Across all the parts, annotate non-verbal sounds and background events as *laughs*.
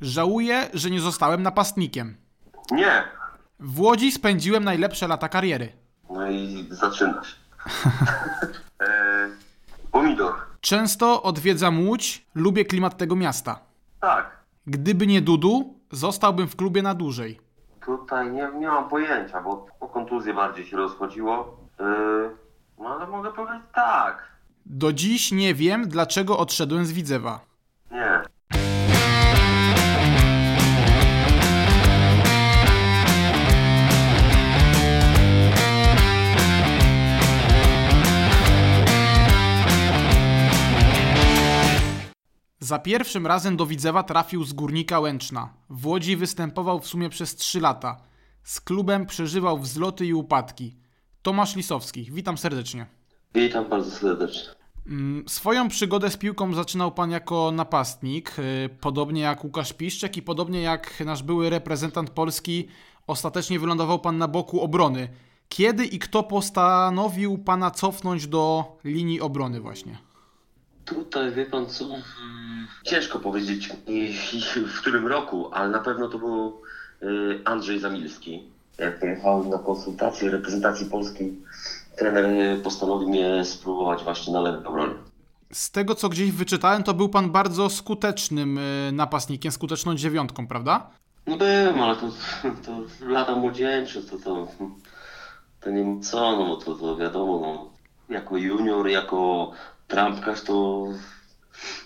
Żałuję, że nie zostałem napastnikiem. Nie. W Łodzi spędziłem najlepsze lata kariery. No i zaczynasz. *laughs* e, pomidor. Często odwiedzam Łódź, lubię klimat tego miasta. Tak. Gdyby nie Dudu, zostałbym w klubie na dłużej. Tutaj nie, nie mam pojęcia, bo o kontuzję bardziej się rozchodziło. E, no ale mogę powiedzieć tak. Do dziś nie wiem, dlaczego odszedłem z Widzewa. Nie. Za pierwszym razem do Widzewa trafił z Górnika Łęczna. W Łodzi występował w sumie przez 3 lata. Z klubem przeżywał wzloty i upadki. Tomasz Lisowski, witam serdecznie. Witam bardzo serdecznie. Mm, Swoją przygodę z piłką zaczynał pan jako napastnik, y, podobnie jak Łukasz Piszczek i podobnie jak nasz były reprezentant Polski, ostatecznie wylądował pan na boku obrony. Kiedy i kto postanowił pana cofnąć do linii obrony właśnie? Tutaj wie pan co? Ciężko powiedzieć w którym roku, ale na pewno to był y, Andrzej Zamilski. Jak pojechałem na konsultację reprezentacji polskiej, trener y, postanowił mnie spróbować właśnie na lewej obronie. Z tego co gdzieś wyczytałem, to był pan bardzo skutecznym y, napastnikiem, skuteczną dziewiątką, prawda? No byłem, ale to, to lata młodzieńcze, to, to, to nie ma co, no bo to, to wiadomo, no, jako junior, jako trampkarz to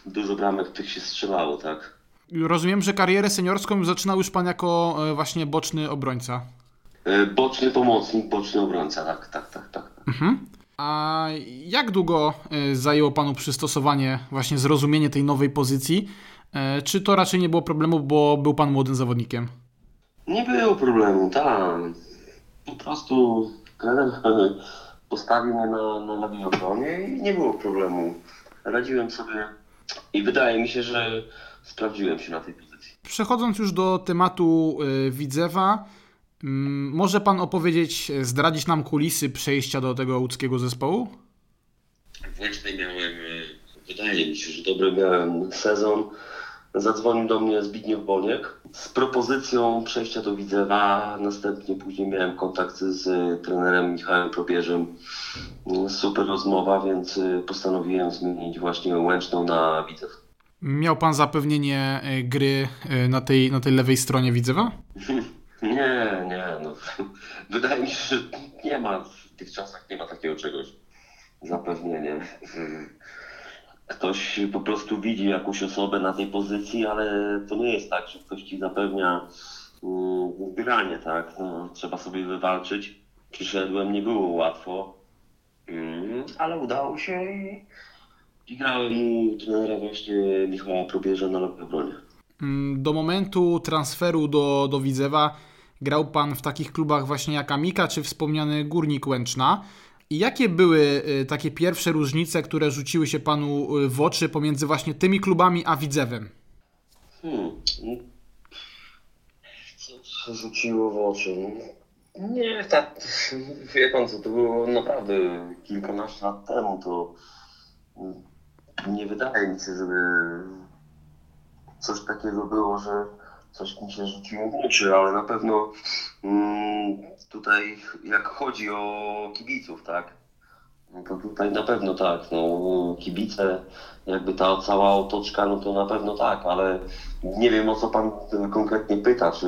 dużo bramek tych się strzelało, tak? Rozumiem, że karierę seniorską zaczynał już pan jako y, właśnie boczny obrońca. Y, Boczny pomocnik, boczny obrońca, tak, tak, tak, tak. Mhm. A jak długo y, zajęło panu przystosowanie, właśnie zrozumienie tej nowej pozycji? Czy to raczej nie było problemu, bo był pan młodym zawodnikiem? Nie było problemu, tak. Po prostu trener postawił mnie na, na lewej obronie i nie było problemu. Radziłem sobie i wydaje mi się, że sprawdziłem się na tej pozycji. Przechodząc już do tematu y, Widzewa, mm, może pan opowiedzieć, y, zdradzić nam kulisy przejścia do tego łódzkiego zespołu? W Łęcznej miałem, e, wydaje mi się, że dobry miałem sezon. Zadzwonił do mnie Zbigniew Boniek z propozycją przejścia do Widzewa. Następnie później miałem kontakt z trenerem Michałem Probierzem. Mm, Super rozmowa, więc e, postanowiłem zmienić właśnie Łęczną na Widzew. Miał pan zapewnienie y, gry y, na tej, na tej lewej stronie Widzewa? *laughs* Nie, nie, no. *laughs* Wydaje mi się, że nie ma w tych czasach nie ma takiego czegoś. Zapewnienie. *laughs* Ktoś po prostu widzi jakąś osobę na tej pozycji, ale to nie jest tak, że ktoś ci zapewnia mm, granie, tak? No, trzeba sobie wywalczyć. Przyszedłem, nie było łatwo, mm, ale udało się i, i grałem trenera właśnie Michała Probierza na lewej obronie. Mm, Do momentu transferu do, do Widzewa grał pan w takich klubach właśnie jak Amika czy wspomniany Górnik Łęczna. I jakie były y, takie pierwsze różnice, które rzuciły się panu y, w oczy pomiędzy właśnie tymi klubami a Widzewem? Hmm. Co się rzuciło w oczy? Nie, tak, *laughs* wie pan co, to było naprawdę kilkanaście lat temu, to nie wydaje mi się, żeby coś takiego było, że coś mi się rzuciło w oczy, ale na pewno mm, tutaj jak chodzi o kibiców, tak, no to tutaj na pewno tak, no kibice, jakby ta cała otoczka, no to na pewno tak, ale nie wiem o co pan konkretnie pyta, czy...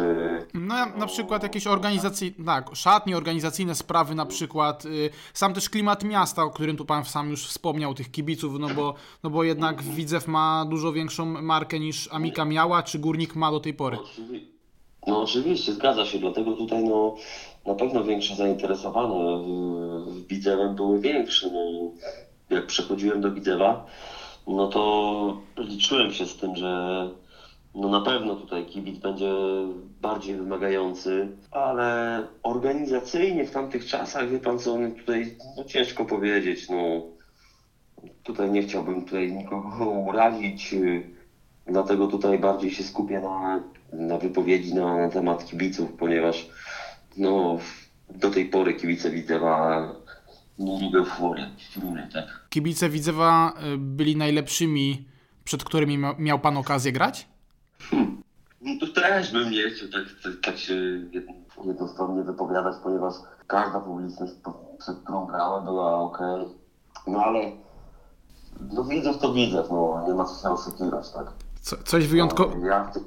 No na przykład jakieś organizacyjne, tak, szatnie, organizacyjne sprawy na przykład, y, sam też klimat miasta, o którym tu pan sam już wspomniał, tych kibiców, no bo, no bo jednak Widzew ma dużo większą markę niż Amika miała, czy Górnik ma do tej pory. Oczywi- No oczywiście, zgadza się, dlatego tutaj no na pewno większe zainteresowanie w- Widzewem były większe. No, jak przechodziłem do Widzewa, no to liczyłem się z tym, że no na pewno tutaj kibic będzie bardziej wymagający, ale organizacyjnie w tamtych czasach, wie pan co, tutaj no ciężko powiedzieć, no tutaj nie chciałbym tutaj nikogo urazić, y, dlatego tutaj bardziej się skupię na, na wypowiedzi na, na temat kibiców, ponieważ no do tej pory kibice Widzewa nie lubią fury, fury, tak. Kibice Widzewa y, byli najlepszymi, przed którymi miał pan okazję grać? Tu też bym nie chciał tak, tak, tak się jed- jednostronnie wypowiadać, ponieważ każda publiczność, przed którą grałem, była ok. No ale no widzów to widzów, no nie ma co się oszukiwać, tak? Co, coś wyjątkowego. No, ty,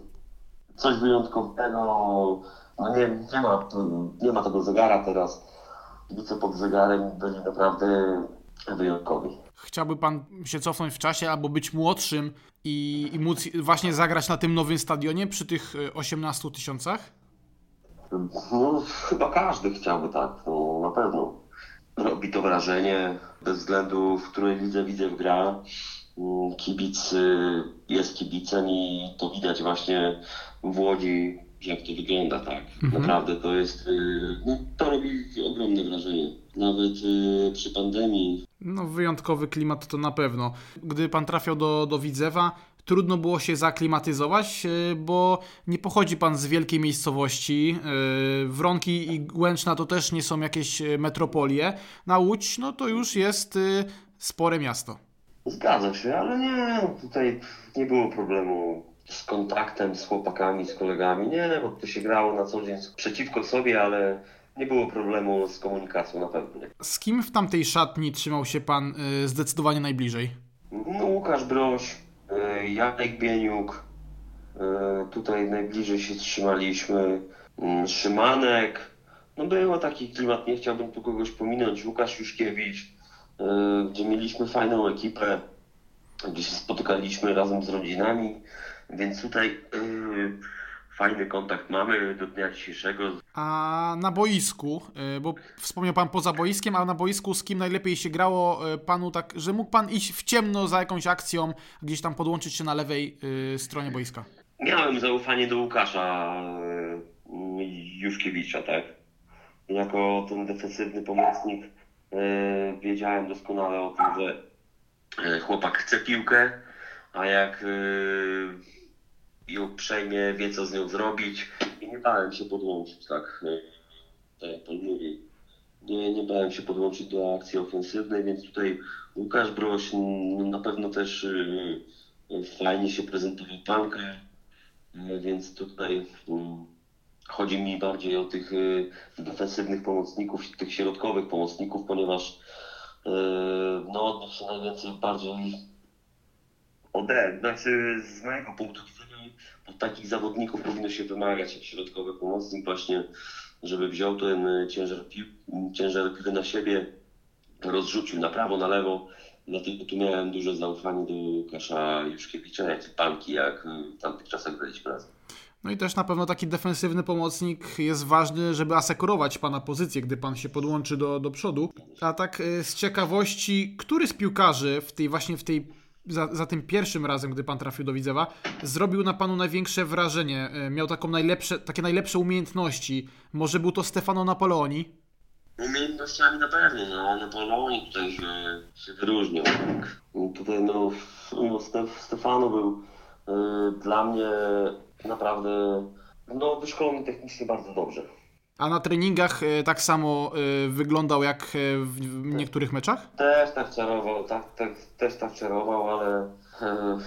coś wyjątkowego, no nie, nie, ma, nie ma tego zegara teraz. Kibice pod zegarem byli naprawdę wyjątkowi. Chciałby pan się cofnąć w czasie albo być młodszym i, i móc właśnie zagrać na tym nowym stadionie przy tych e, 18 tysiącach? No, chyba każdy chciałby tak, no na pewno. Robi to wrażenie, bez względu w której lidze widzew gra. Mm, Kibic y, jest kibicem i to widać właśnie w Łodzi, jak to wygląda, tak. Naprawdę to jest, y, no, to robi ogromne wrażenie. Nawet y, przy pandemii No, wyjątkowy klimat to na pewno. Gdy pan trafiał do, do Widzewa, trudno było się zaklimatyzować, e, bo nie pochodzi pan z wielkiej miejscowości. Wronki i Głęczna to też nie są jakieś metropolie. Na Łódź, no to już jest spore miasto. Zgadza się, ale nie, tutaj nie było problemu z kontaktem z chłopakami, z kolegami. Nie, bo to się grało na co dzień przeciwko sobie, ale nie było problemu z komunikacją na pewno. Z kim w tamtej szatni trzymał się pan e, zdecydowanie najbliżej? No, Łukasz Broś, y, Janek Bieniuk, y, tutaj najbliżej się trzymaliśmy, y, Szymanek. No było taki klimat, nie chciałbym tu kogoś pominąć, Łukasz Juszkiewicz, y, gdzie mieliśmy fajną ekipę, gdzie się spotykaliśmy razem z rodzinami, więc tutaj y, fajny kontakt mamy do dnia dzisiejszego. A na boisku, e, bo wspomniał pan poza boiskiem, a na boisku z kim najlepiej się grało e, panu tak, że mógł pan iść w ciemno za jakąś akcją, gdzieś tam podłączyć się na lewej e, stronie boiska? Miałem zaufanie do Łukasza y, Juszkiewicza, tak? Jako ten defensywny pomocnik y, wiedziałem doskonale o tym, że y, chłopak chce piłkę, a jak y, ją przejmie, wie co z nią zrobić i nie bałem się podłączyć, tak? Y, Tak jak pan mówi. Nie, nie bałem się podłączyć do akcji ofensywnej, więc tutaj Łukasz Broś na pewno też y, fajnie się prezentował Panka. E, Więc tutaj mm, chodzi mi bardziej o tych defensywnych pomocników, tych środkowych pomocników, ponieważ no, najwięcej bardziej ode, znaczy z mojego punktu widzenia od takich zawodników powinno się wymagać jak środkowy pomocnik właśnie, żeby wziął ten y, ciężar, pił, ciężar gry na siebie, rozrzucił na prawo, na lewo. Dlatego tu miałem duże zaufanie do Łukasza Juszkiewicza, jak i Panki, jak y, w tamtych czasach graliśmy razem. No i też na pewno taki defensywny pomocnik jest ważny, żeby asekurować pana pozycję, gdy pan się podłączy do, do przodu. A tak e, z ciekawości, który z piłkarzy w tej właśnie w tej za, za tym pierwszym razem, gdy pan trafił do Widzewa, zrobił na panu największe wrażenie, e, miał taką najlepsze, takie najlepsze umiejętności. Może był to Stefano Napoleoni? Umiejętnościami na pewno, no Napoleon tutaj się, się wyróżniał. Tak. Tutaj no, no Stef, Stefano był y, dla mnie naprawdę no, wyszkolony technicznie bardzo dobrze. A na treningach e, tak samo e, wyglądał jak e, w, niektórych meczach? Też tak czarował, tak, tak, też tak czarował, ale e,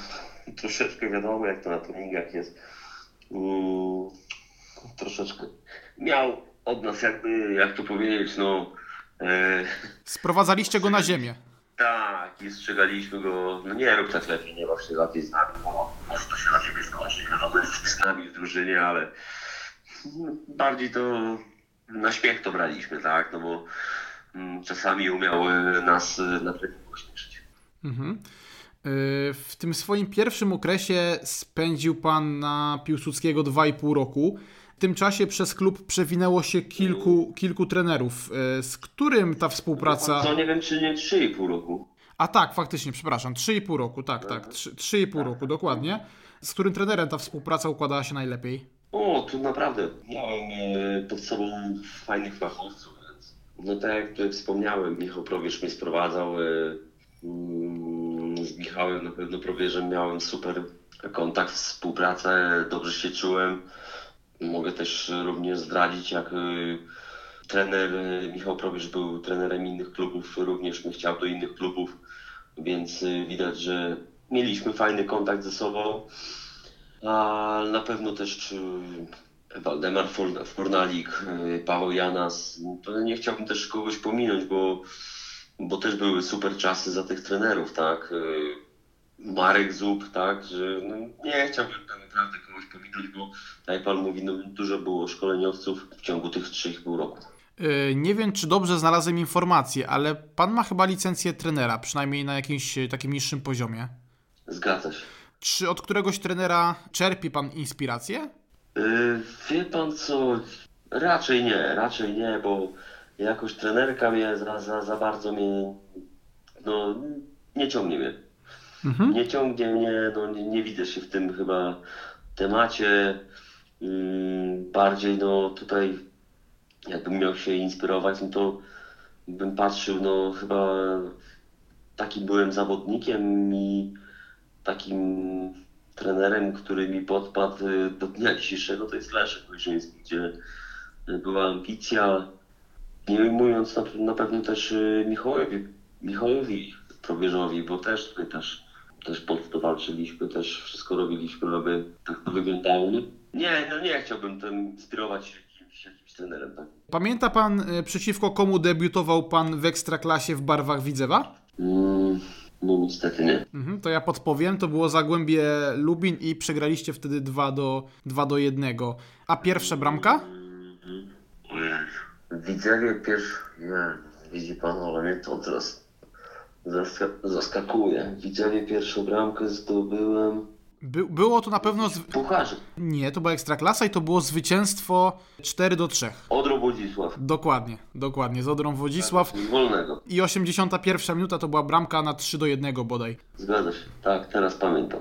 troszeczkę wiadomo jak to na treningach jest. Mm, troszeczkę miał od nas jakby, jak to powiedzieć, no e, Sprowadzaliście go na ziemię. tak i strzegaliśmy go, no nie rób tak lepiej, nie baw się lepiej z nami, bo może to się na ciebie skończy, wiadomo, z nami w drużynie, ale bardziej to na śmiech to braliśmy, tak, no bo mm, czasami umiał nas e, na treningu ośmieszyć. Mhm. Y, W tym swoim pierwszym okresie spędził pan na Piłsudskiego 2,5 roku. W tym czasie przez klub przewinęło się kilku, kilku trenerów. Y, Z którym ta współpraca. No nie wiem, czy nie 3,5 roku. A tak, faktycznie, przepraszam, 3,5 roku, tak, tak, trzy- 3,5 roku, dokładnie. Z którym trenerem ta współpraca układała się najlepiej? O, tu naprawdę miałem e, pod sobą fajnych fachowców, więc no tak jak tutaj wspomniałem, Michał Probierz mnie sprowadzał. e, mm, Z Michałem na pewno Probierzem miałem super kontakt, współpracę, dobrze się czułem. Mogę też również zdradzić, jak e, trener Michał Probierz był trenerem innych klubów, również mnie chciał do innych klubów, więc widać, że mieliśmy fajny kontakt ze sobą. A na pewno też y, Waldemar For- Fornalik, y, Paweł Janas. To nie chciałbym też kogoś pominąć, bo, bo też były super czasy za tych trenerów, tak? Y, Marek Zub, tak? Że no, nie chciałbym tak naprawdę kogoś pominąć, bo tak jak pan mówi, no, dużo było szkoleniowców w ciągu tych 3,5 roku. Yy, Nie wiem, czy dobrze znalazłem informację, ale pan ma chyba licencję trenera, przynajmniej na jakimś takim niższym poziomie. Zgadza się. Czy od któregoś trenera czerpie pan inspirację? Yy, wie pan co? Raczej nie, raczej nie, bo jakoś trenerka mnie za, za, za bardzo mnie, no nie ciągnie mnie. Mhm. Nie ciągnie mnie, no nie, nie widzę się w tym chyba temacie. Ym, bardziej no tutaj jakbym miał się inspirować, no to bym patrzył, no chyba takim byłem zawodnikiem i takim trenerem, który mi podpadł y, do dnia dzisiejszego, to jest Leszek Łyżyński, gdzie y, była ambicja, nie ujmując na, na pewno też y, Michałowi, Michałowi Probierzowi, bo też tutaj też, też pod to walczyliśmy, też wszystko robiliśmy, aby tak to wyglądało. Nie, no nie chciałbym tym inspirować się jakimś, jakimś trenerem, tak. Pamięta pan przeciwko komu debiutował pan w Ekstraklasie w barwach Widzewa? Mm, no niestety nie. Mhm, to ja podpowiem, to było Zagłębie Lubin i przegraliście wtedy 2 do, 2 do 1. A pierwsza bramka? Mhm. Widzewie pierwszy... Nie, widzi pan, ale mnie to teraz zaska- zaskakuje. Widzewie pierwszą bramkę zdobyłem By, było to na pewno... Z... w Pucharze. Nie, to była Ekstraklasa i to było zwycięstwo 4 do 3. Odro Wodzisław. Dokładnie, dokładnie, z Odrą Wodzisław. Wolnego. I 81 minuta to była bramka na 3 do 1 bodaj. Zgadza się. Tak, teraz pamiętam.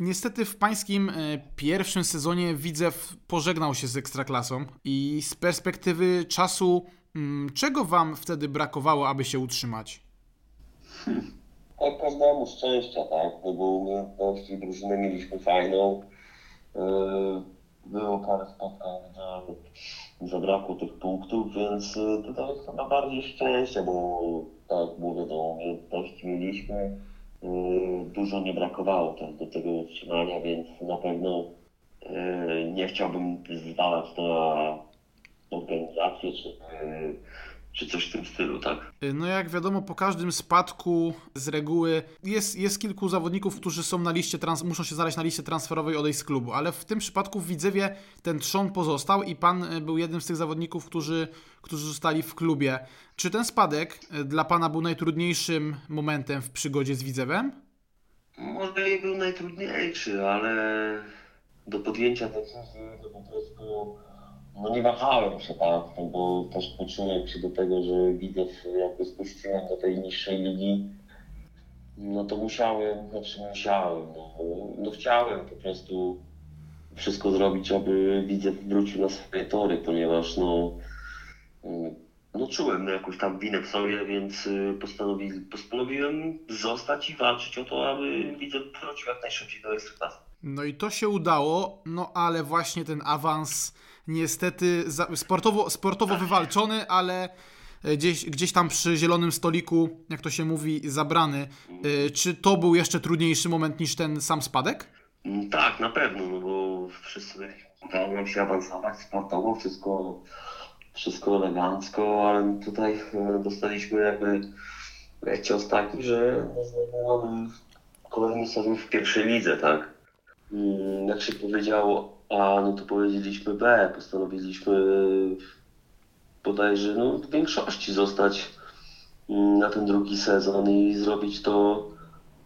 Niestety w pańskim e, pierwszym sezonie Widzew pożegnał się z Ekstraklasą i z perspektywy czasu, czego wam wtedy brakowało, aby się utrzymać? Tak każdemu szczęścia, tak? No bo umiejętności drużyny mieliśmy fajną. Yy, Było parę spotkań, że zabrakło tych punktów, więc yy, tutaj chyba bardziej szczęście, bo tak mówię, no, umiejętności mieliśmy. Yy, Dużo nie brakowało też do tego utrzymania, więc na pewno yy, nie chciałbym zwalać na organizację czy, yy, czy coś w tym stylu, tak? E, No jak wiadomo, po każdym spadku z reguły jest, jest kilku zawodników, którzy są na liście trans, muszą się znaleźć na liście transferowej odejść z klubu, ale w tym przypadku w Widzewie ten trzon pozostał i pan e, był jednym z tych zawodników, którzy, którzy zostali w klubie. Czy ten spadek dla pana był najtrudniejszym momentem w przygodzie z Widzewem? Może nie był najtrudniejszy, ale do podjęcia decyzji to po prostu no nie wahałem się tak, no bo też poczułem się do tego, że widzę, jakby spuściłem do tej niższej ligi, no to musiałem, znaczy musiałem, no, no chciałem po prostu wszystko zrobić, aby widzę wrócił na swoje tory, ponieważ no, no czułem no, jakąś tam winę w sobie, więc y, postanowi, postanowiłem zostać i walczyć o to, aby widzę wrócił jak najszybciej do Ekstraklasy. No i to się udało, no ale właśnie ten awans niestety sportowo, sportowo wywalczony, ale e, gdzieś, gdzieś tam przy zielonym stoliku, jak to się mówi, zabrany. E, Czy to był jeszcze trudniejszy moment niż ten sam spadek? Mm, Tak, na pewno, no bo wszyscy udało nam się awansować sportowo, wszystko, wszystko elegancko, ale tutaj e, dostaliśmy jakby cios taki, że no, mamy kolejny sezon w pierwszej lidze, tak? Mm, Jak się powiedziało A, no to powiedzieliśmy B, postanowiliśmy bodajże no, w większości zostać mm, na ten drugi sezon i zrobić to,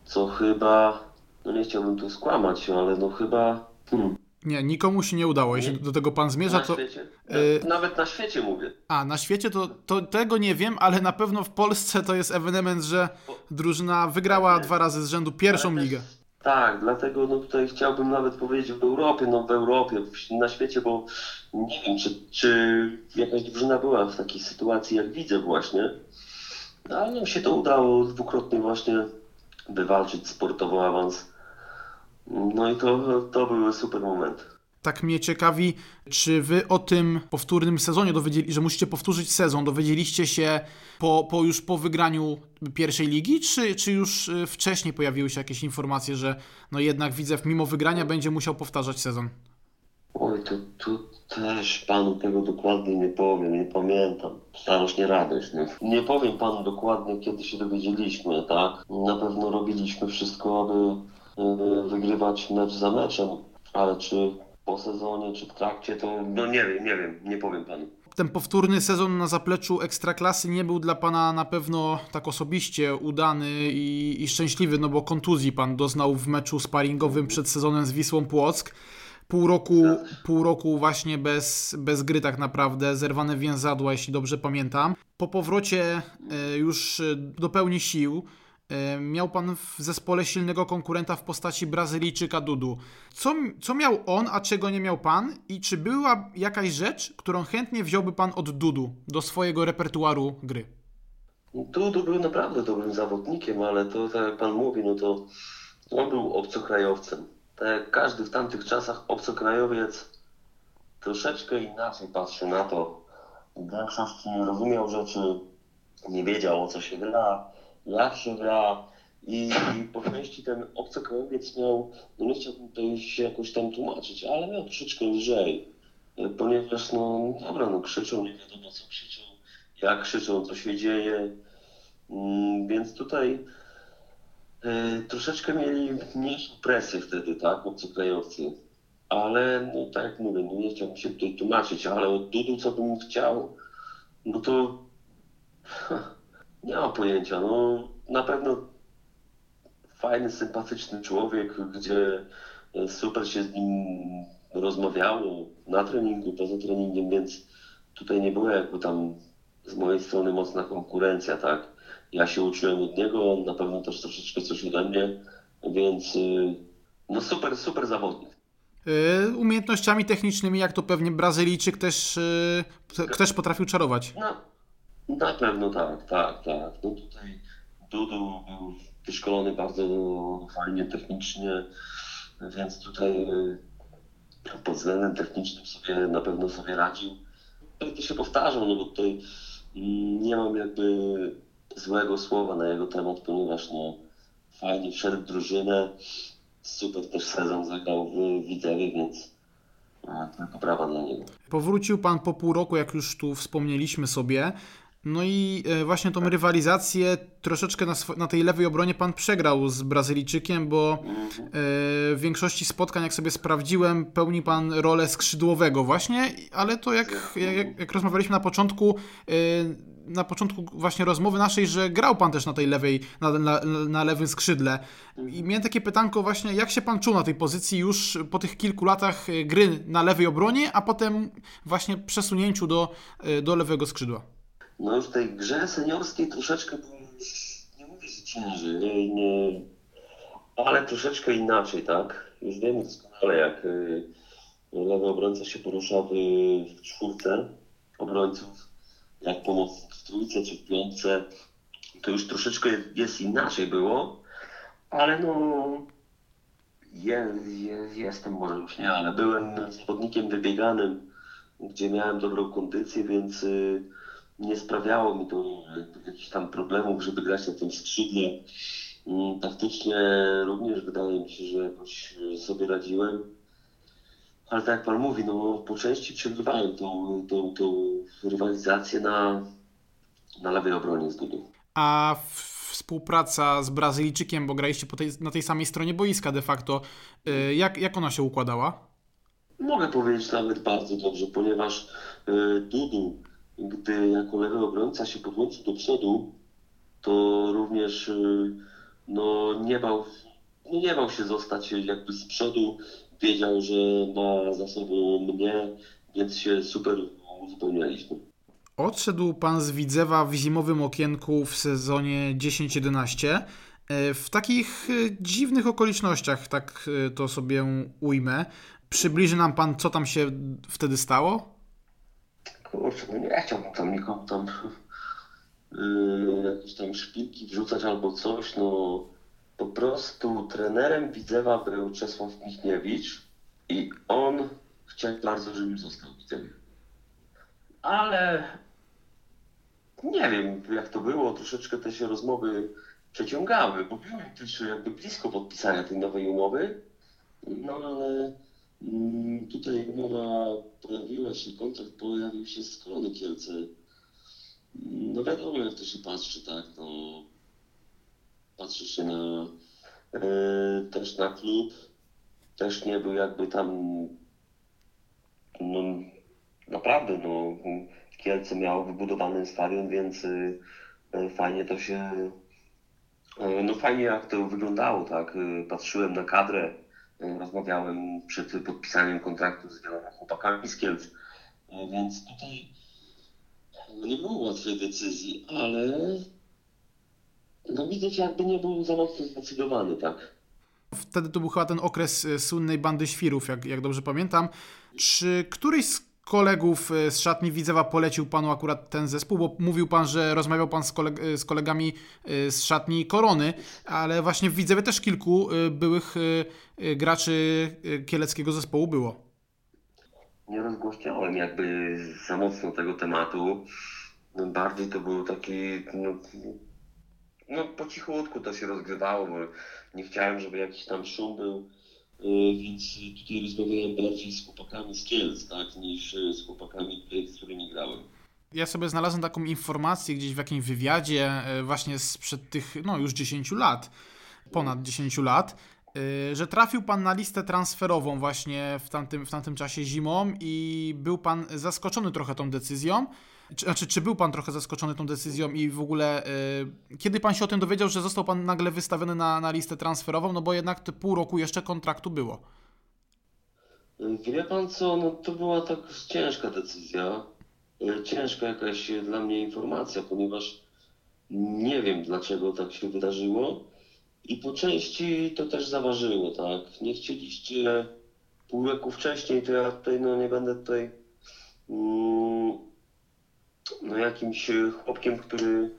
co chyba, no nie chciałbym tu skłamać, ale no chyba hmm, Nie, nikomu się nie udało. Jeśli do tego pan zmierza, na to. świecie, y- nawet na świecie mówię. A, na świecie to, to tego nie wiem, ale na pewno w Polsce to jest ewenement, że drużyna wygrała dwa razy z rzędu pierwszą też- ligę. Tak, dlatego no tutaj chciałbym nawet powiedzieć w Europie, no w Europie, na świecie, bo nie wiem, czy, czy jakaś drużyna była w takiej sytuacji, jak widzę właśnie. No, ale nam się to udało dwukrotnie właśnie wywalczyć sportowo awans. No i to, to były super momenty. Tak mnie ciekawi, czy wy o tym powtórnym sezonie dowiedzieli, że musicie powtórzyć sezon, dowiedzieliście się po, po już po wygraniu pierwszej ligi, czy, czy już y, wcześniej pojawiły się jakieś informacje, że no jednak Widzew mimo wygrania będzie musiał powtarzać sezon? Oj, to, to też panu tego dokładnie nie powiem, nie pamiętam. Starość nie radość. Nie? nie powiem panu dokładnie, kiedy się dowiedzieliśmy, tak? Na pewno robiliśmy wszystko, aby y, wygrywać mecz za meczem, ale czy po sezonie, czy w trakcie, to no nie wiem, nie wiem, nie powiem panu. Ten powtórny sezon na zapleczu Ekstraklasy nie był dla Pana na pewno tak osobiście udany i, i szczęśliwy, no bo kontuzji Pan doznał w meczu sparingowym przed sezonem z Wisłą Płock. Pół roku, pół roku właśnie bez, bez gry tak naprawdę, zerwane więzadła, jeśli dobrze pamiętam. Po powrocie e, już e, do pełni sił miał pan w zespole silnego konkurenta w postaci Brazylijczyka Dudu. Co, co miał on, a czego nie miał pan? I czy była jakaś rzecz, którą chętnie wziąłby pan od Dudu do swojego repertuaru gry? Dudu był naprawdę dobrym zawodnikiem, ale to tak jak pan mówi, no to on był obcokrajowcem tak jak każdy w tamtych czasach obcokrajowiec troszeczkę inaczej patrzył na to. W większości nie rozumiał rzeczy, nie wiedział o co się gra, się gra i, i po części ten obcokrajowiec miał, no nie chciałbym tutaj się jakoś tam tłumaczyć, ale miał troszeczkę lżej, ponieważ no dobra, no krzyczą, nie wiadomo co krzyczą, jak krzyczą, co się dzieje, mm, więc tutaj E, troszeczkę mieli mniejszą presję wtedy, tak, obcokrajowcy. Ale, no tak jak mówię, no nie chciałbym się tutaj tłumaczyć, ale od Dudu co bym chciał, no to *laughs* nie mam pojęcia. No na pewno fajny, sympatyczny człowiek, gdzie super się z nim rozmawiało na treningu, poza treningiem, więc tutaj nie było jakby tam z mojej strony mocna konkurencja, tak. Ja się uczyłem od niego, on na pewno też troszeczkę coś ode mnie, więc y, no super, super zawodnik. Y, umiejętnościami technicznymi, jak to pewnie Brazylijczyk też, też potrafił czarować. No, na pewno tak, tak, tak. No tutaj Dudu był wyszkolony bardzo fajnie technicznie, więc tutaj pod względem technicznym sobie na pewno sobie radził. To się powtarzał, no bo tutaj mm, nie mam jakby złego słowa na jego temat, ponieważ no, fajnie wszedł w drużynę, super też sezon zagrał w Widzewie, więc no, tylko brawa dla niego. Powrócił pan po pół roku, jak już tu wspomnieliśmy sobie. No i e, właśnie tą rywalizację troszeczkę na, na, tej lewej obronie pan przegrał z Brazylijczykiem, bo e, w większości spotkań, jak sobie sprawdziłem, pełni pan rolę skrzydłowego właśnie, ale to jak, jak, jak rozmawialiśmy na początku, e, na początku właśnie rozmowy naszej, że grał pan też na tej lewej, na, na, na, lewym skrzydle. I miałem takie pytanko właśnie, jak się pan czuł na tej pozycji już po tych kilku latach gry na lewej obronie, a potem właśnie przesunięciu do, do lewego skrzydła? No już w tej grze seniorskiej troszeczkę było, nie mówię, że ciężej, nie, nie, ale troszeczkę inaczej, tak? Już wiemy doskonale, jak y, lewy obrońca się porusza w, w czwórce obrońców, jak pomoc w trójce czy w piątce, to już troszeczkę jest inaczej było, ale no je, je, jestem może już nie, ale byłem zawodnikiem wybieganym, gdzie miałem dobrą kondycję, więc y, nie sprawiało mi to jakichś tam problemów, żeby grać na tym skrzydle. Mm, taktycznie również wydaje mi się, że jakoś sobie radziłem. Ale tak jak Pan mówi, no po części przegrywałem tą, tą, tą rywalizację na, na lewej obronie z Dudu. A współpraca z Brazylijczykiem, bo graliście tej, na tej samej stronie boiska de facto, y, jak, jak ona się układała? Mogę powiedzieć nawet bardzo dobrze, ponieważ y, Dudu gdy jako lewy obrońca się podłączył do przodu, to również y, no, nie, bał, no, nie bał się zostać jakby z przodu. Wiedział, że ma za sobą mnie, więc się super uzupełnialiśmy. Odszedł pan z Widzewa w zimowym okienku w sezonie 10-11. E, w takich e, dziwnych okolicznościach, tak e, to sobie ujmę. Przybliży nam pan, co tam się wtedy stało? Kurczę, no nie chciałbym tam nikomu tam yy, jakieś tam szpilki wrzucać albo coś, no po prostu trenerem Widzewa był Czesław Michniewicz i on chciałem bardzo, żebym został w Widzewie. Ale nie wiem, jak to było, troszeczkę te się rozmowy przeciągały, bo byłem też jakby blisko podpisania tej nowej umowy, no ale tutaj umowa pojawiła się, kontrakt pojawił się z Korony Kielce. No wiadomo, jak to się patrzy, tak, no. Patrzy się na e, też na klub, też nie był jakby tam no naprawdę, no Kielce miało wybudowany stadion, więc y, fajnie to się, y, no fajnie jak to wyglądało, tak, patrzyłem na kadrę, rozmawiałem przed podpisaniem kontraktu z wieloma chłopakami z Kielc, Y, więc tutaj no, nie było łatwej decyzji, ale no widać jakby nie był za mocno zdecydowany, tak. Wtedy to był chyba ten okres e, słynnej bandy świrów, jak, jak dobrze pamiętam. Czy któryś z kolegów e, z szatni Widzewa polecił panu akurat ten zespół? Bo mówił pan, że rozmawiał pan z, koleg z kolegami e, z szatni Korony, ale właśnie w Widzewie też kilku e, byłych e, e, graczy e, kieleckiego zespołu było. nie rozgłośniałem jakby za mocno tego tematu. No, Bardziej to był taki, no, no po cichutku to się rozgrywało, bo nie chciałem, żeby jakiś tam szum był, więc tutaj rozmawiałem bardziej z chłopakami z Kielc, tak, niż y, z chłopakami, y, z którymi grałem. Ja sobie znalazłem taką informację gdzieś w jakimś wywiadzie e, właśnie sprzed tych, no już 10 lat, ponad 10 lat, e, że trafił pan na listę transferową właśnie w tamtym, w tamtym czasie zimą i był pan zaskoczony trochę tą decyzją. Czy, znaczy, czy był pan trochę zaskoczony tą decyzją i w ogóle e, kiedy pan się o tym dowiedział, że został pan nagle wystawiony na, na listę transferową, no bo jednak te pół roku jeszcze kontraktu było. Y, Wie pan co, no to była tak ciężka decyzja, y, ciężka jakaś y, dla mnie informacja, ponieważ nie wiem dlaczego tak się wydarzyło i po części to też zaważyło, tak. Nie chcieliście pół roku wcześniej, to ja tutaj no nie będę tutaj mm, no jakimś y, chłopkiem, który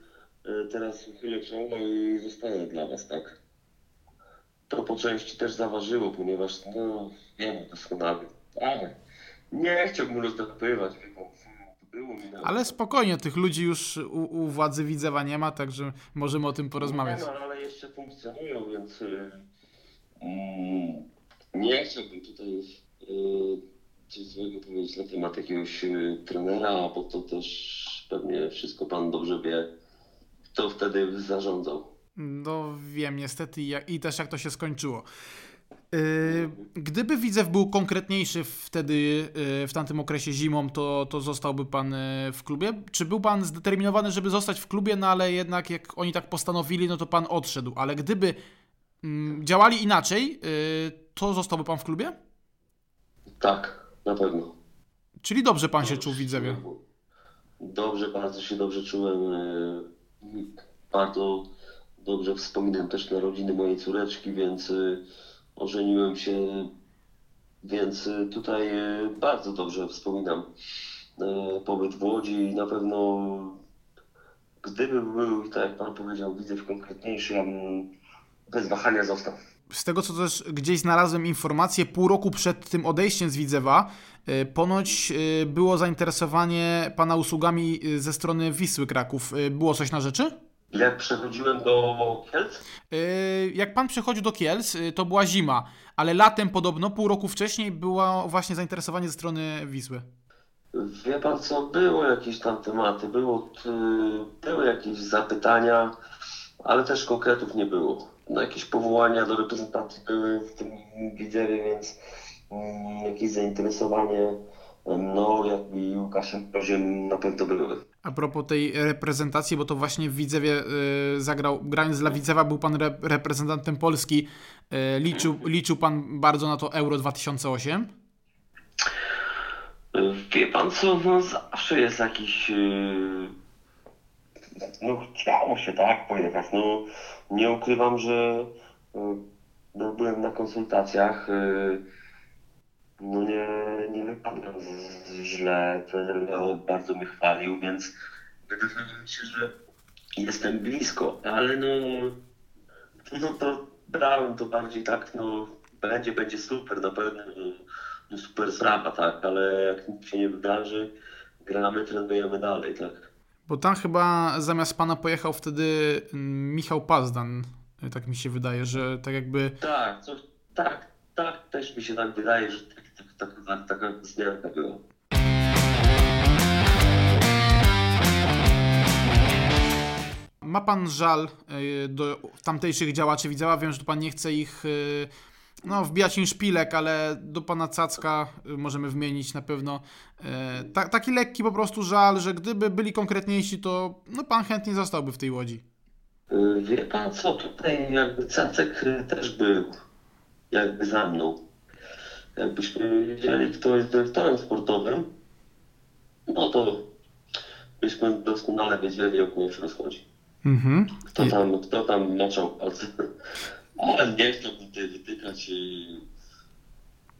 y, teraz uchylę czoło i zostanę dla was, tak. To po części też zaważyło, ponieważ no wiemy doskonale, ale nie chciałbym na... Ale spokojnie, tych ludzi już u, u władzy Widzewa nie ma, także możemy o tym porozmawiać. Nie, no, ale jeszcze funkcjonują, więc y, mm, nie chciałbym tutaj y, coś złego powiedzieć na temat jakiegoś y, trenera, bo to też pewnie wszystko pan dobrze wie, kto wtedy zarządzał. No wiem, niestety i, też jak to się skończyło. Yy, gdyby Widzew był konkretniejszy wtedy, yy, w tamtym okresie zimą, to, to zostałby pan w klubie? Czy był pan zdeterminowany, żeby zostać w klubie, no ale jednak jak oni tak postanowili, no to pan odszedł. Ale gdyby mm, działali inaczej, to zostałby pan w klubie? Tak, na pewno. Czyli dobrze pan się czuł w Widzewie. Dobrze, bardzo się dobrze czułem. y, Bardzo dobrze wspominam też narodziny mojej córeczki, więc y, ożeniłem się, więc y, tutaj bardzo dobrze wspominam pobyt w Łodzi i na pewno gdyby był, tak jak Pan powiedział, Widzew konkretniejszy, ja bym bez wahania został. Z tego, co też gdzieś znalazłem informację, pół roku przed tym odejściem z Widzewa, y, ponoć y, było zainteresowanie pana usługami y, ze strony Wisły Kraków. Było coś na rzeczy? Jak przechodziłem do Kielc, Jak pan przychodził do Kielc, to była zima, ale latem podobno, pół roku wcześniej, było właśnie zainteresowanie ze strony Wisły. Wie pan co, było jakieś tam tematy, było, były jakieś zapytania, ale też konkretów nie było. No, jakieś powołania do reprezentacji były w tym Widzewie, więc mm, jakieś zainteresowanie no, jak i Łukaszem Proziem na pewno były. A propos tej reprezentacji, bo to właśnie w Widzewie y, zagrał, grając dla Widzewa, był pan rep- reprezentantem Polski. Y, liczył, liczył pan bardzo na to Euro 2008? Wie pan co, no zawsze jest jakiś... yy, No chciało się tak pojechać, no nie ukrywam, że yy, no, byłem na konsultacjach, yy, no nie, nie wypadłem źle, trener bardzo mnie chwalił, więc wydawało mi się, że jestem blisko, ale no, no to brałem to bardziej tak, no będzie, będzie super, na pewno, no, super sprawa, tak, ale jak nic się nie wydarzy, gramy, trenujemy dalej, tak. Bo tam chyba zamiast pana pojechał wtedy mm, Michał Pazdan. Tak mi się wydaje, że tak jakby. Tak, coś, tak, tak, też mi się tak wydaje, że tak, tak, tak, taka wzmianka była. Ma pan żal y, do tamtejszych działaczy Widzewa? Wiem, że pan nie chce ich y, no, wbijać im szpilek, ale do pana Cacka y, możemy wymienić na pewno. Y, ta, taki lekki po prostu żal, że gdyby byli konkretniejsi, to no, pan chętnie zostałby w tej łodzi. Y, Wie pan co, tutaj jakby Cacek też był jakby za mną. Jakbyśmy wiedzieli, kto jest dyrektorem sportowym, no to byśmy doskonale wiedzieli, o kogo się rozchodzi. Mhm. Kto tam, kto tam maczał palce. Ale nie chciałbym tutaj wytykać.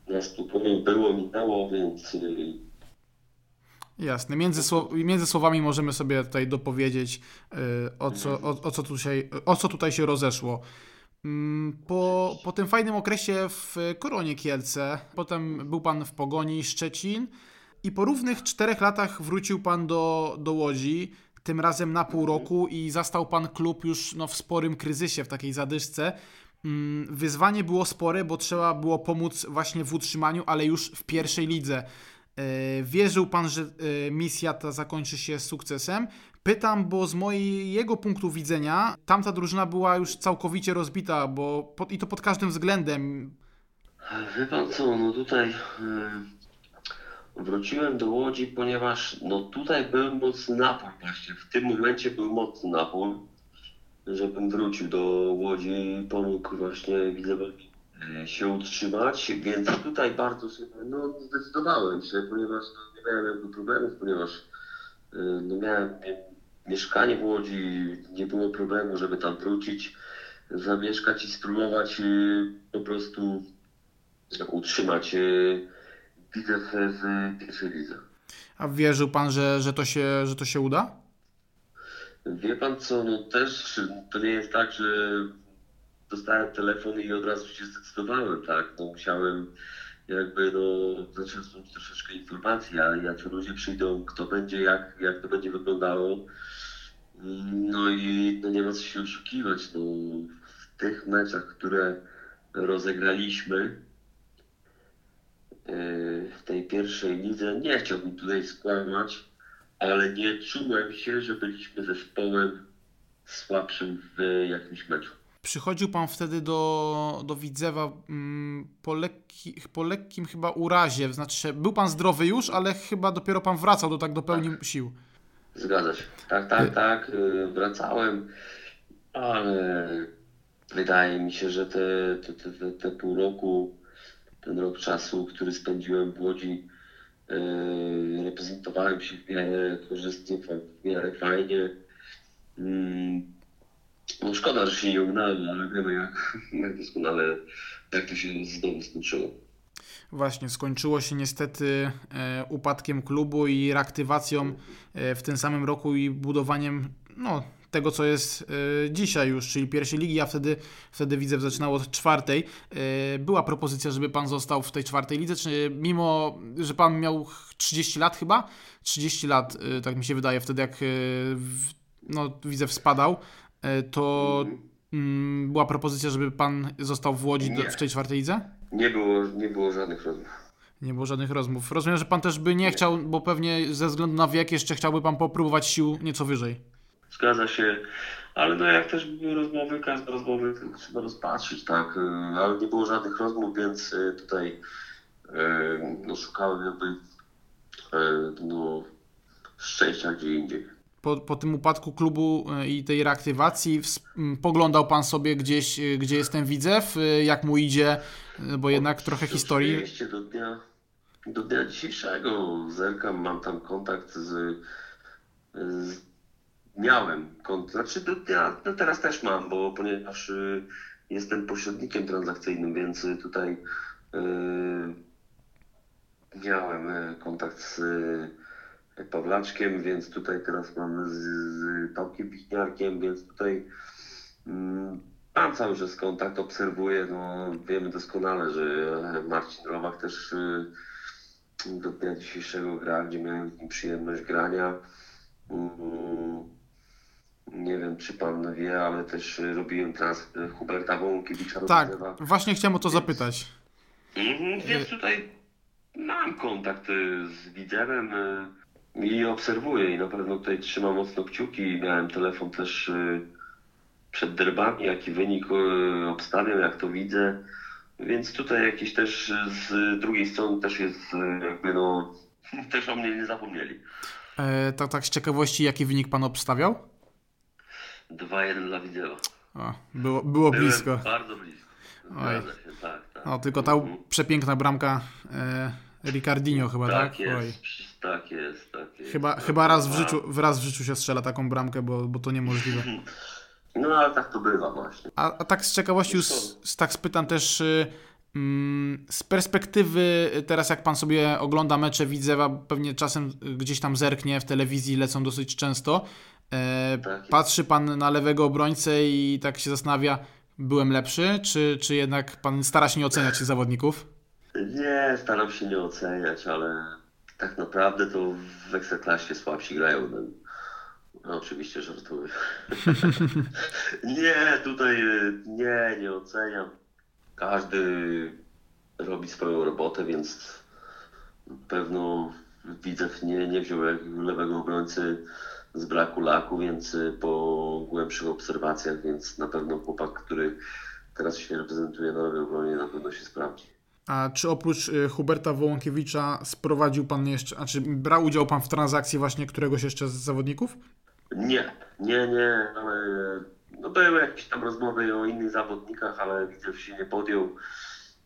Na spokojnie było, minęło, więc y, Jasne. Między, słow, między słowami możemy sobie tutaj dopowiedzieć, y, o, co, o, o, co tutaj, o co tutaj się rozeszło. Mm, Po, po tym fajnym okresie w Koronie Kielce, potem był pan w Pogoni Szczecin i po równych czterech latach wrócił pan do, do Łodzi, tym razem na pół roku i zastał pan klub już no, w sporym kryzysie, w takiej zadyszce. Mm, Wyzwanie było spore, bo trzeba było pomóc właśnie w utrzymaniu, ale już w pierwszej lidze. E, Wierzył pan, że e, misja ta zakończy się sukcesem? Pytam, bo z mojego punktu widzenia tamta drużyna była już całkowicie rozbita, bo pod, i to pod każdym względem. Wie pan co, no tutaj y, wróciłem do Łodzi, ponieważ no tutaj był mocny napór właśnie. W tym momencie był mocny napór, żebym wrócił do Łodzi i pomógł właśnie Widzewowi y, się utrzymać, więc tutaj bardzo sobie, no zdecydowałem się, ponieważ no, nie miałem jakby problemów, ponieważ y, no, miałem mie- mieszkanie w Łodzi, nie było problemu, żeby tam wrócić, zamieszkać i spróbować y, po prostu utrzymać Widzew w pierwszej lidze. A wierzył pan, że, że, to, się, że to się uda? Wie pan co, no też to nie jest tak, że dostałem telefon i od razu się zdecydowałem, tak? No musiałem jakby no zaczerpnąć troszeczkę informacji, a jak ludzie przyjdą, kto będzie, jak, jak to będzie wyglądało. No i no nie ma co się oszukiwać, no w tych meczach, które rozegraliśmy yy, w tej pierwszej lidze, nie chciałbym tutaj skłamać, ale nie czułem się, że byliśmy zespołem słabszym w jakimś meczu. Przychodził pan wtedy do, do Widzewa mm, po, lekki, po lekkim chyba urazie, znaczy był pan zdrowy już, ale chyba dopiero pan wracał do tak do pełni sił. Zgadza się. Tak, tak, tak. yy, Wracałem, ale wydaje mi się, że te, te, te, te, pół roku, ten rok czasu, który spędziłem w Łodzi, reprezentowałem się w miarę korzystnie, w miarę fajnie. Mm, No szkoda, że się nie ugnałem, ale wiemy jak, *laughs* jak doskonale, jak to się znowu skończyło. Właśnie, skończyło się niestety e, upadkiem klubu i reaktywacją e, w tym samym roku i budowaniem no, tego, co jest e, dzisiaj już, czyli pierwszej ligi, a wtedy, wtedy Widzew zaczynał od czwartej. E, była propozycja, żeby pan został w tej czwartej lidze, czy mimo, że pan miał 30 lat chyba? 30 lat, e, tak mi się wydaje, wtedy jak no, Widzew spadał, to mm, była propozycja, żeby pan został w Łodzi Nie. w tej czwartej lidze? Nie było, nie było żadnych rozmów. Nie było żadnych rozmów. Rozumiem, że pan też by nie chciał, bo pewnie ze względu na wiek jeszcze chciałby pan popróbować sił nieco wyżej. Zgadza się, ale no jak też były rozmowy, każde rozmowy trzeba rozpatrzyć, tak, y, ale nie było żadnych rozmów, więc y, tutaj y, no, szukałem jakby no, szczęścia gdzie indziej. Po, po tym upadku klubu i tej reaktywacji ws- m, poglądał pan sobie gdzieś, gdzie jest ten Widzew, jak mu idzie, bo jednak trochę historii. Oczywiście do dnia, do dnia dzisiejszego zerkam, mam tam kontakt z, z miałem kontakt, znaczy do dnia, no teraz też mam, bo ponieważ y, jestem pośrednikiem transakcyjnym, więc y, tutaj y, miałem y, kontakt z y, Pawlaczkiem, więc tutaj teraz mam z, z Tomkiem więc tutaj mm, Mam cały czas kontakt, obserwuję, no wiemy doskonale, że Marcin Rowak też y, do dnia dzisiejszego gra, gdzie miałem przyjemność grania. Mm, Nie wiem, czy pan wie, ale też y, robiłem transfer Huberta Wąkiewicza do Tak, właśnie chciałem o to zapytać. Mhm, więc tutaj mam kontakt y, z Widzewem y, i obserwuję i na pewno tutaj trzymam mocno kciuki. Miałem telefon też y, przed derbami, jaki wynik y, obstawiam, jak to widzę. Więc tutaj jakieś też y, z drugiej strony też jest y, jakby no, *laughs* też o mnie nie zapomnieli. E, tak, tak z ciekawości, jaki wynik pan obstawiał? 2-1 dla Widzewa. O, było, było Byłem blisko. Bardzo blisko. Oj. Się, tak, tak. No, tylko ta Mhm. przepiękna bramka e, Ricardinho chyba, tak? Tak jest, Oj. tak jest, tak jest. Chyba, chyba raz, w życiu, raz w życiu się strzela taką bramkę, bo, bo to niemożliwe. *laughs* No ale tak to bywa właśnie. A, a tak z ciekawości już tak spytam też y, mm, z perspektywy y, teraz jak pan sobie ogląda mecze Widzewa, pewnie czasem gdzieś tam zerknie w telewizji, lecą dosyć często. E, Tak patrzy pan na lewego obrońcę i tak się zastanawia, byłem lepszy, czy, czy jednak pan stara się nie oceniać tych zawodników? Nie, staram się nie oceniać, ale tak naprawdę to w Ekstraklasie słabsi grają. No, no oczywiście żartuję. *laughs* nie, tutaj y, nie, nie oceniam. Każdy robi swoją robotę, więc pewno Widzew nie, nie wziął lewego obrońcy z braku laku, więc y, po głębszych obserwacjach, więc na pewno chłopak, który teraz się reprezentuje na lewej obronie, na pewno się sprawdzi. A czy oprócz y, Huberta Wołąkiewicza sprowadził pan jeszcze, a czy brał udział pan w transakcji właśnie któregoś jeszcze z zawodników? Nie, nie, nie, ale no były jakieś tam rozmowy o innych zawodnikach, ale Widzew się nie podjął,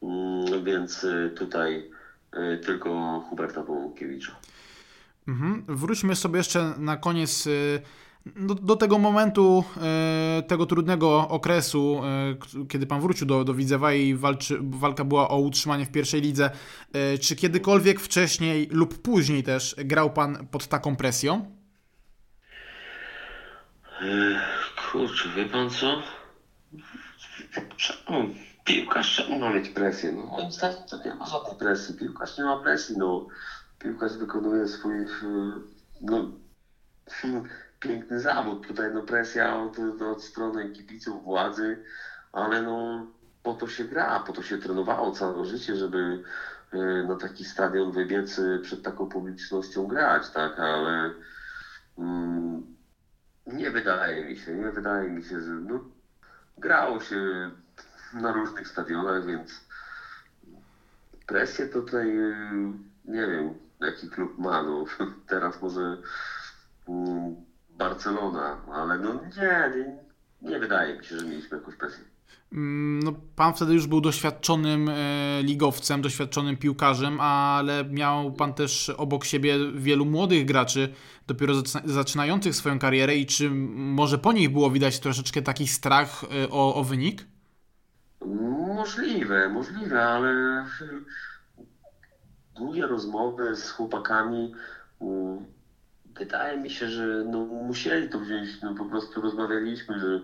mm, więc y, tutaj tylko Huberta Wołkiewicza. Mhm. Wróćmy sobie jeszcze na koniec y, do, do tego momentu, y, tego trudnego okresu, y, kiedy pan wrócił do, do Widzewa i walczy, walka była o utrzymanie w pierwszej lidze. Czy kiedykolwiek wcześniej lub później też grał pan pod taką presją? Kurczę, wie pan co? Czemu? Piłkarz czemu ma mieć presję? No moim zdaniem to nie ma żadnej presji. Piłkarz nie ma presji, no. Piłkarz wykonuje swój e, no, piękny zawód. Tutaj no presja od, od strony kibiców, władzy, ale no po to się gra, po to się trenowało całe życie, żeby e, na taki stadion wybiec e, przed taką publicznością grać, tak, ale mm, nie wydaje mi się, nie wydaje mi się, że no, grało się na różnych stadionach, więc presję tutaj nie wiem, jaki klub ma. No, *laughs* teraz może mm, Barcelona, ale no nie, nie, nie wydaje mi się, że mieliśmy jakąś presję. Mm, No, pan wtedy już był doświadczonym e, ligowcem, doświadczonym piłkarzem, ale miał pan też obok siebie wielu młodych graczy, dopiero zaczyna- zaczynających swoją karierę i czy może po nich było widać troszeczkę taki strach e, o, o wynik? Możliwe, możliwe, ale długie rozmowy z chłopakami. mm, Wydaje mi się, że no, musieli to wziąć. No, po prostu rozmawialiśmy, że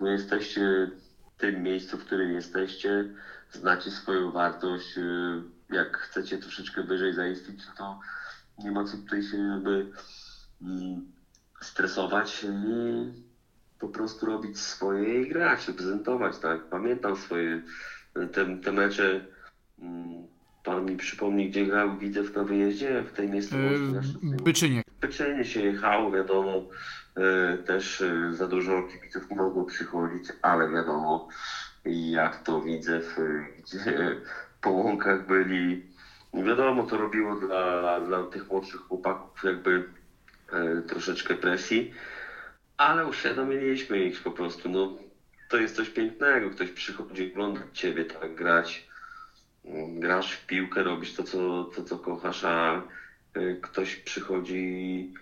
no, jesteście w tym miejscu, w którym jesteście, znacie swoją wartość. y, Jak chcecie troszeczkę wyżej zaistnieć, to nie ma co tutaj się jakby mm, stresować i po prostu robić swoje i grać, reprezentować, tak. Pamiętam swoje te, te mecze. Pan mi przypomni, gdzie grał Widzew na wyjeździe w tej miejscowości. Szczecinie. Byczynie. Specjalnie się jechało, wiadomo, e, też e, za dużo kibiców nie mogło przychodzić, ale wiadomo, jak to widzę, w, gdzie po łąkach byli. Wiadomo, to robiło dla, dla tych młodszych chłopaków jakby troszeczkę presji, ale uświadomiliśmy ich po prostu. No, to jest coś pięknego, ktoś przychodzi oglądać ciebie, tak, grać. Grasz w piłkę, robisz to, co, to, co kochasz, a y, ktoś przychodzi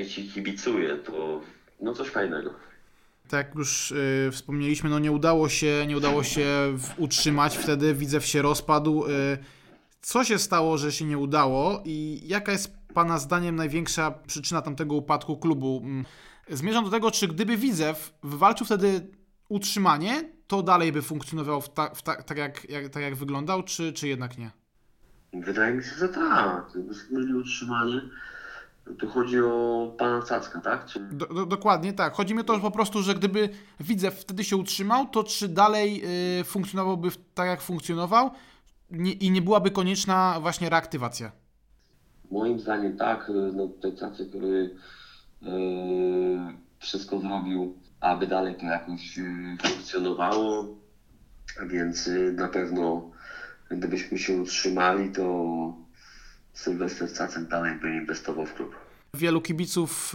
i ci kibicuje, to no coś fajnego. Tak jak już e, wspomnieliśmy, no nie udało się, nie udało się utrzymać, wtedy Widzew się rozpadł. E, co się stało, że się nie udało i jaka jest Pana zdaniem największa przyczyna tamtego upadku klubu? Mm, Zmierzam do tego, czy gdyby Widzew wywalczył wtedy utrzymanie, to dalej by funkcjonował w ta, w ta, tak, jak, jak, tak, jak wyglądał, czy, czy jednak nie? Wydaje mi się, że tak. Mieli utrzymanie, to chodzi o pana Cacka, tak? Czy... Do, do, dokładnie tak. Chodzi mi o to po prostu, że gdyby Widzew wtedy się utrzymał, to czy dalej y, funkcjonowałby tak, jak funkcjonował nie, i nie byłaby konieczna właśnie reaktywacja? Moim zdaniem tak, no tutaj Cacek, który e, wszystko zrobił, aby dalej to jakoś e, funkcjonowało, a więc e, na pewno gdybyśmy się utrzymali, to Sylwester Cacek dalej by inwestował w klub. Wielu kibiców,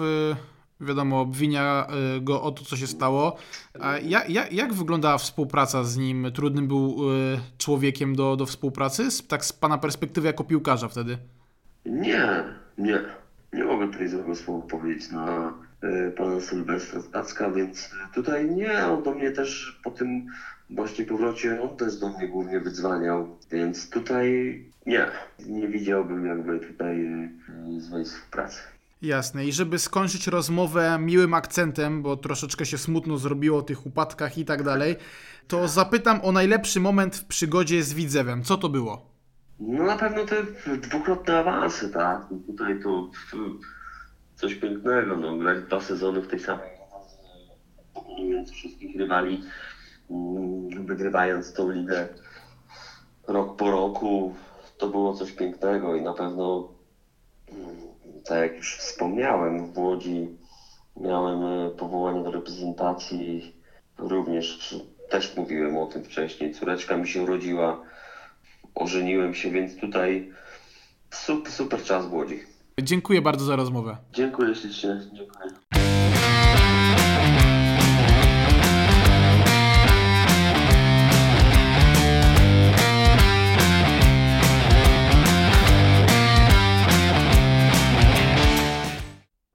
y, wiadomo, obwinia y, go o to, co się stało. A jak, jak, jak wyglądała współpraca z nim? Trudnym był y, człowiekiem do, do współpracy? Tak z pana perspektywy jako piłkarza wtedy? Nie, nie. Nie mogę tutaj złego słowa powiedzieć na e, pana Sylwestra Stacka, więc tutaj nie, on do mnie też po tym właśnie powrocie, on też do mnie głównie wydzwaniał, więc tutaj nie, nie widziałbym jakby tutaj e, złej współpracy. Jasne. I żeby skończyć rozmowę miłym akcentem, bo troszeczkę się smutno zrobiło o tych upadkach i tak dalej, to zapytam o najlepszy moment w przygodzie z Widzewem. Co to było? No na pewno te dwukrotne awanse, tak, tutaj to coś pięknego, no grać dwa sezony w tej samej pokonując wszystkich rywali, mm, wygrywając tą ligę rok po roku, to było coś pięknego i na pewno, mm, tak jak już wspomniałem, w Łodzi miałem e, powołanie do reprezentacji, również też mówiłem o tym wcześniej, córeczka mi się urodziła, ożeniłem się, więc tutaj super, super czas w Łodzi. Dziękuję bardzo za rozmowę. Dziękuję ślicznie. Dziękuję.